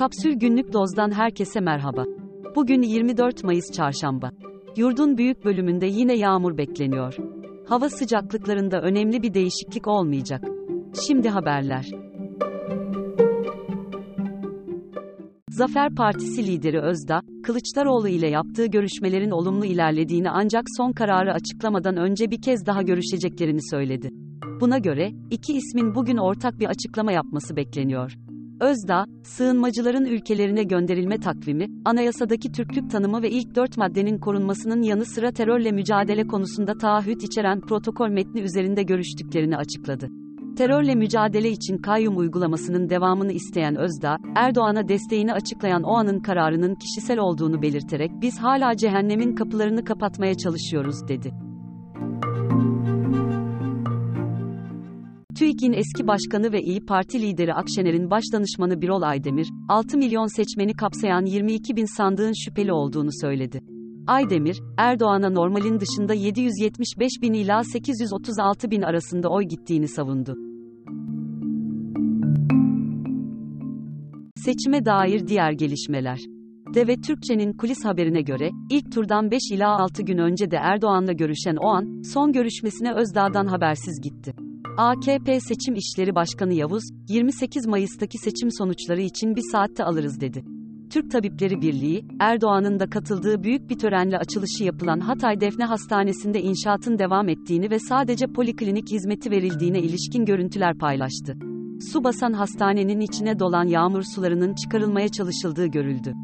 Kapsül Günlük Doz'dan herkese merhaba. Bugün 24 Mayıs Çarşamba. Yurdun büyük bölümünde yine yağmur bekleniyor. Hava sıcaklıklarında önemli bir değişiklik olmayacak. Şimdi haberler. Zafer Partisi lideri Özda, Kılıçdaroğlu ile yaptığı görüşmelerin olumlu ilerlediğini ancak son kararı açıklamadan önce bir kez daha görüşeceklerini söyledi. Buna göre, iki ismin bugün ortak bir açıklama yapması bekleniyor. Özda, sığınmacıların ülkelerine gönderilme takvimi, anayasadaki Türklük tanımı ve ilk dört maddenin korunmasının yanı sıra terörle mücadele konusunda taahhüt içeren protokol metni üzerinde görüştüklerini açıkladı. Terörle mücadele için kayyum uygulamasının devamını isteyen Özda, Erdoğan'a desteğini açıklayan o anın kararının kişisel olduğunu belirterek biz hala cehennemin kapılarını kapatmaya çalışıyoruz dedi. TÜİK'in eski başkanı ve İyi Parti lideri Akşener'in başdanışmanı Birol Aydemir, 6 milyon seçmeni kapsayan 22 bin sandığın şüpheli olduğunu söyledi. Aydemir, Erdoğan'a normalin dışında 775 bin ila 836 bin arasında oy gittiğini savundu. Seçime dair diğer gelişmeler. Deve Türkçe'nin kulis haberine göre, ilk turdan 5 ila 6 gün önce de Erdoğan'la görüşen o an, son görüşmesine Özdağ'dan habersiz gitti. AKP Seçim İşleri Başkanı Yavuz, 28 Mayıs'taki seçim sonuçları için bir saatte alırız dedi. Türk Tabipleri Birliği, Erdoğan'ın da katıldığı büyük bir törenle açılışı yapılan Hatay Defne Hastanesi'nde inşaatın devam ettiğini ve sadece poliklinik hizmeti verildiğine ilişkin görüntüler paylaştı. Su basan hastanenin içine dolan yağmur sularının çıkarılmaya çalışıldığı görüldü.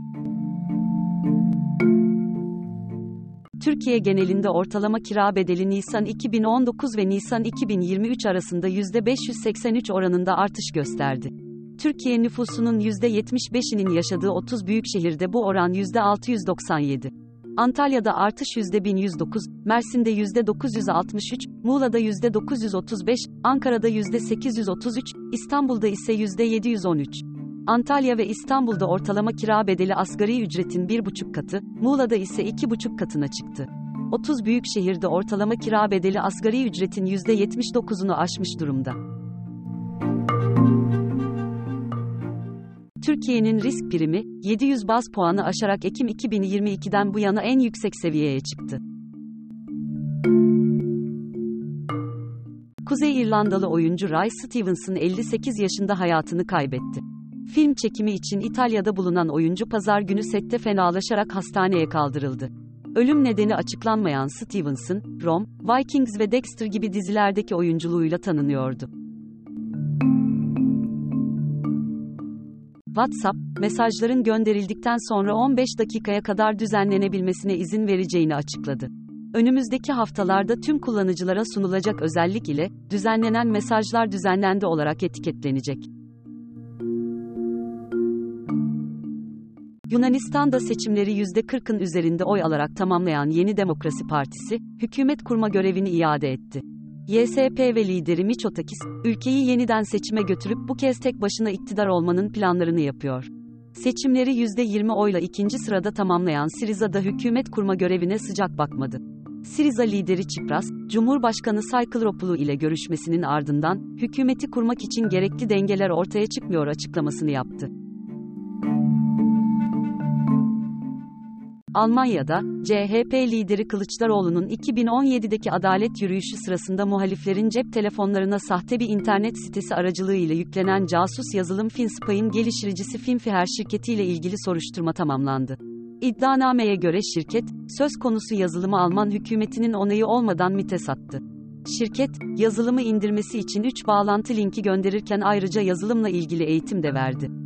Türkiye genelinde ortalama kira bedeli Nisan 2019 ve Nisan 2023 arasında %583 oranında artış gösterdi. Türkiye nüfusunun %75'inin yaşadığı 30 büyük şehirde bu oran %697. Antalya'da artış %1109, Mersin'de %963, Muğla'da %935, Ankara'da %833, İstanbul'da ise %713. Antalya ve İstanbul'da ortalama kira bedeli asgari ücretin 1,5 katı, Muğla'da ise 2,5 katına çıktı. 30 büyük şehirde ortalama kira bedeli asgari ücretin %79'unu aşmış durumda. Türkiye'nin risk primi, 700 baz puanı aşarak Ekim 2022'den bu yana en yüksek seviyeye çıktı. Kuzey İrlandalı oyuncu Ray Stevenson 58 yaşında hayatını kaybetti. Film çekimi için İtalya'da bulunan oyuncu pazar günü sette fenalaşarak hastaneye kaldırıldı. Ölüm nedeni açıklanmayan Stevenson, Rome, Vikings ve Dexter gibi dizilerdeki oyunculuğuyla tanınıyordu. WhatsApp, mesajların gönderildikten sonra 15 dakikaya kadar düzenlenebilmesine izin vereceğini açıkladı. Önümüzdeki haftalarda tüm kullanıcılara sunulacak özellik ile, düzenlenen mesajlar düzenlendi olarak etiketlenecek. Yunanistan'da seçimleri %40'ın üzerinde oy alarak tamamlayan Yeni Demokrasi Partisi, hükümet kurma görevini iade etti. YSP ve lideri Miçotakis, ülkeyi yeniden seçime götürüp bu kez tek başına iktidar olmanın planlarını yapıyor. Seçimleri %20 oyla ikinci sırada tamamlayan Siriza da hükümet kurma görevine sıcak bakmadı. Siriza lideri Çipras, Cumhurbaşkanı Saykılropoulou ile görüşmesinin ardından, hükümeti kurmak için gerekli dengeler ortaya çıkmıyor açıklamasını yaptı. Almanya'da, CHP lideri Kılıçdaroğlu'nun 2017'deki adalet yürüyüşü sırasında muhaliflerin cep telefonlarına sahte bir internet sitesi aracılığıyla yüklenen casus yazılım FinSpy'in geliştiricisi Finfiher şirketiyle ilgili soruşturma tamamlandı. İddianameye göre şirket, söz konusu yazılımı Alman hükümetinin onayı olmadan MIT'e sattı. Şirket, yazılımı indirmesi için 3 bağlantı linki gönderirken ayrıca yazılımla ilgili eğitim de verdi.